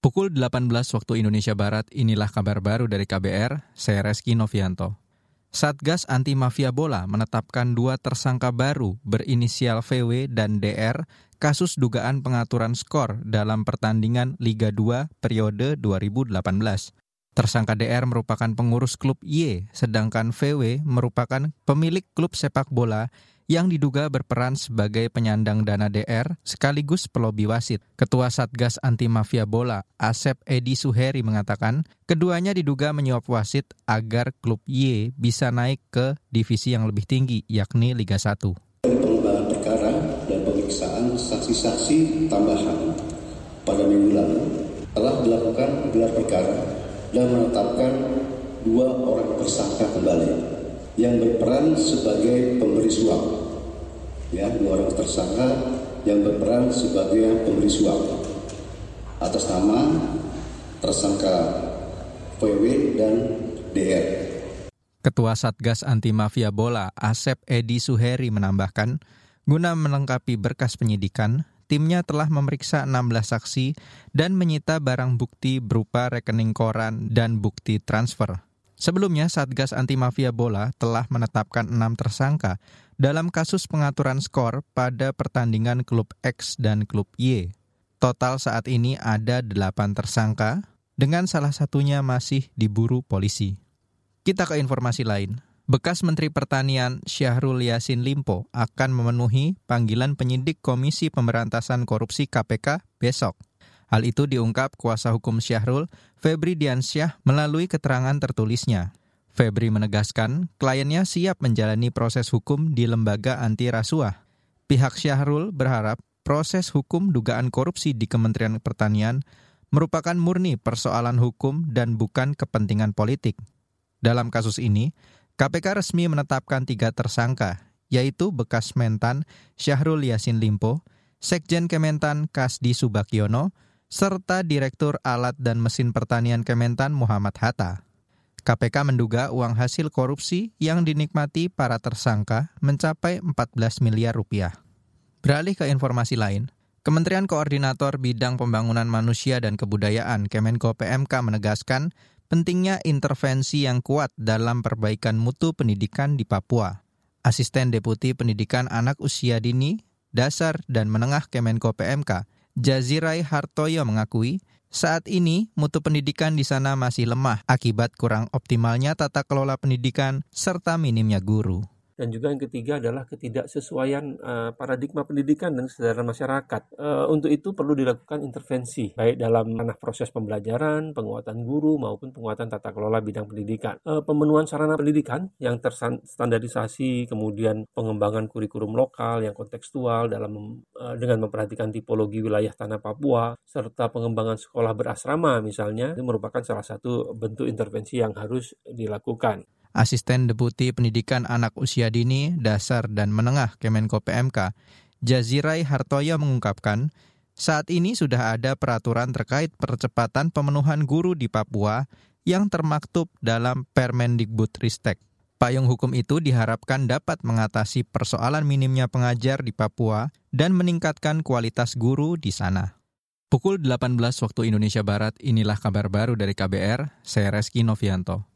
Pukul 18 waktu Indonesia Barat, inilah kabar baru dari KBR, saya Reski Novianto. Satgas Anti Mafia Bola menetapkan dua tersangka baru berinisial VW dan DR kasus dugaan pengaturan skor dalam pertandingan Liga 2 periode 2018. Tersangka DR merupakan pengurus klub Y, sedangkan VW merupakan pemilik klub sepak bola yang diduga berperan sebagai penyandang dana DR sekaligus pelobi wasit. Ketua Satgas Anti Mafia Bola, Asep Edi Suheri mengatakan, keduanya diduga menyuap wasit agar klub Y bisa naik ke divisi yang lebih tinggi, yakni Liga 1. Pengembangan perkara dan pemeriksaan saksi-saksi tambahan pada minggu lalu telah dilakukan gelar perkara dan menetapkan dua orang tersangka kembali yang berperan sebagai pemberi suap ya dua orang tersangka yang berperan sebagai pemberi suap atas nama tersangka VW dan DR. Ketua Satgas Anti Mafia Bola Asep Edi Suheri menambahkan, guna melengkapi berkas penyidikan, timnya telah memeriksa 16 saksi dan menyita barang bukti berupa rekening koran dan bukti transfer. Sebelumnya, Satgas Anti Mafia Bola telah menetapkan enam tersangka dalam kasus pengaturan skor pada pertandingan klub X dan klub Y. Total saat ini ada delapan tersangka, dengan salah satunya masih diburu polisi. Kita ke informasi lain. Bekas Menteri Pertanian Syahrul Yasin Limpo akan memenuhi panggilan penyidik Komisi Pemberantasan Korupsi KPK besok. Hal itu diungkap kuasa hukum Syahrul, Febri Diansyah, melalui keterangan tertulisnya. Febri menegaskan kliennya siap menjalani proses hukum di lembaga anti rasuah. Pihak Syahrul berharap proses hukum dugaan korupsi di Kementerian Pertanian merupakan murni persoalan hukum dan bukan kepentingan politik. Dalam kasus ini, KPK resmi menetapkan tiga tersangka, yaitu bekas mentan Syahrul Yasin Limpo, Sekjen Kementan Kasdi Subakyono, serta Direktur Alat dan Mesin Pertanian Kementan Muhammad Hatta. KPK menduga uang hasil korupsi yang dinikmati para tersangka mencapai 14 miliar rupiah. Beralih ke informasi lain, Kementerian Koordinator Bidang Pembangunan Manusia dan Kebudayaan Kemenko PMK menegaskan pentingnya intervensi yang kuat dalam perbaikan mutu pendidikan di Papua. Asisten Deputi Pendidikan Anak Usia Dini, Dasar, dan Menengah Kemenko PMK, Jazirai Hartoyo mengakui saat ini mutu pendidikan di sana masih lemah akibat kurang optimalnya tata kelola pendidikan serta minimnya guru dan juga yang ketiga adalah ketidaksesuaian uh, paradigma pendidikan dan kesadaran masyarakat. Uh, untuk itu perlu dilakukan intervensi baik dalam ranah proses pembelajaran, penguatan guru maupun penguatan tata kelola bidang pendidikan. Uh, pemenuhan sarana pendidikan yang terstandarisasi, kemudian pengembangan kurikulum lokal yang kontekstual dalam uh, dengan memperhatikan tipologi wilayah tanah Papua serta pengembangan sekolah berasrama misalnya itu merupakan salah satu bentuk intervensi yang harus dilakukan. Asisten Deputi Pendidikan Anak Usia Dini, Dasar, dan Menengah Kemenko PMK, Jazirai Hartoyo mengungkapkan, saat ini sudah ada peraturan terkait percepatan pemenuhan guru di Papua yang termaktub dalam Permendikbud Ristek. Payung hukum itu diharapkan dapat mengatasi persoalan minimnya pengajar di Papua dan meningkatkan kualitas guru di sana. Pukul 18 waktu Indonesia Barat, inilah kabar baru dari KBR, saya Reski Novianto.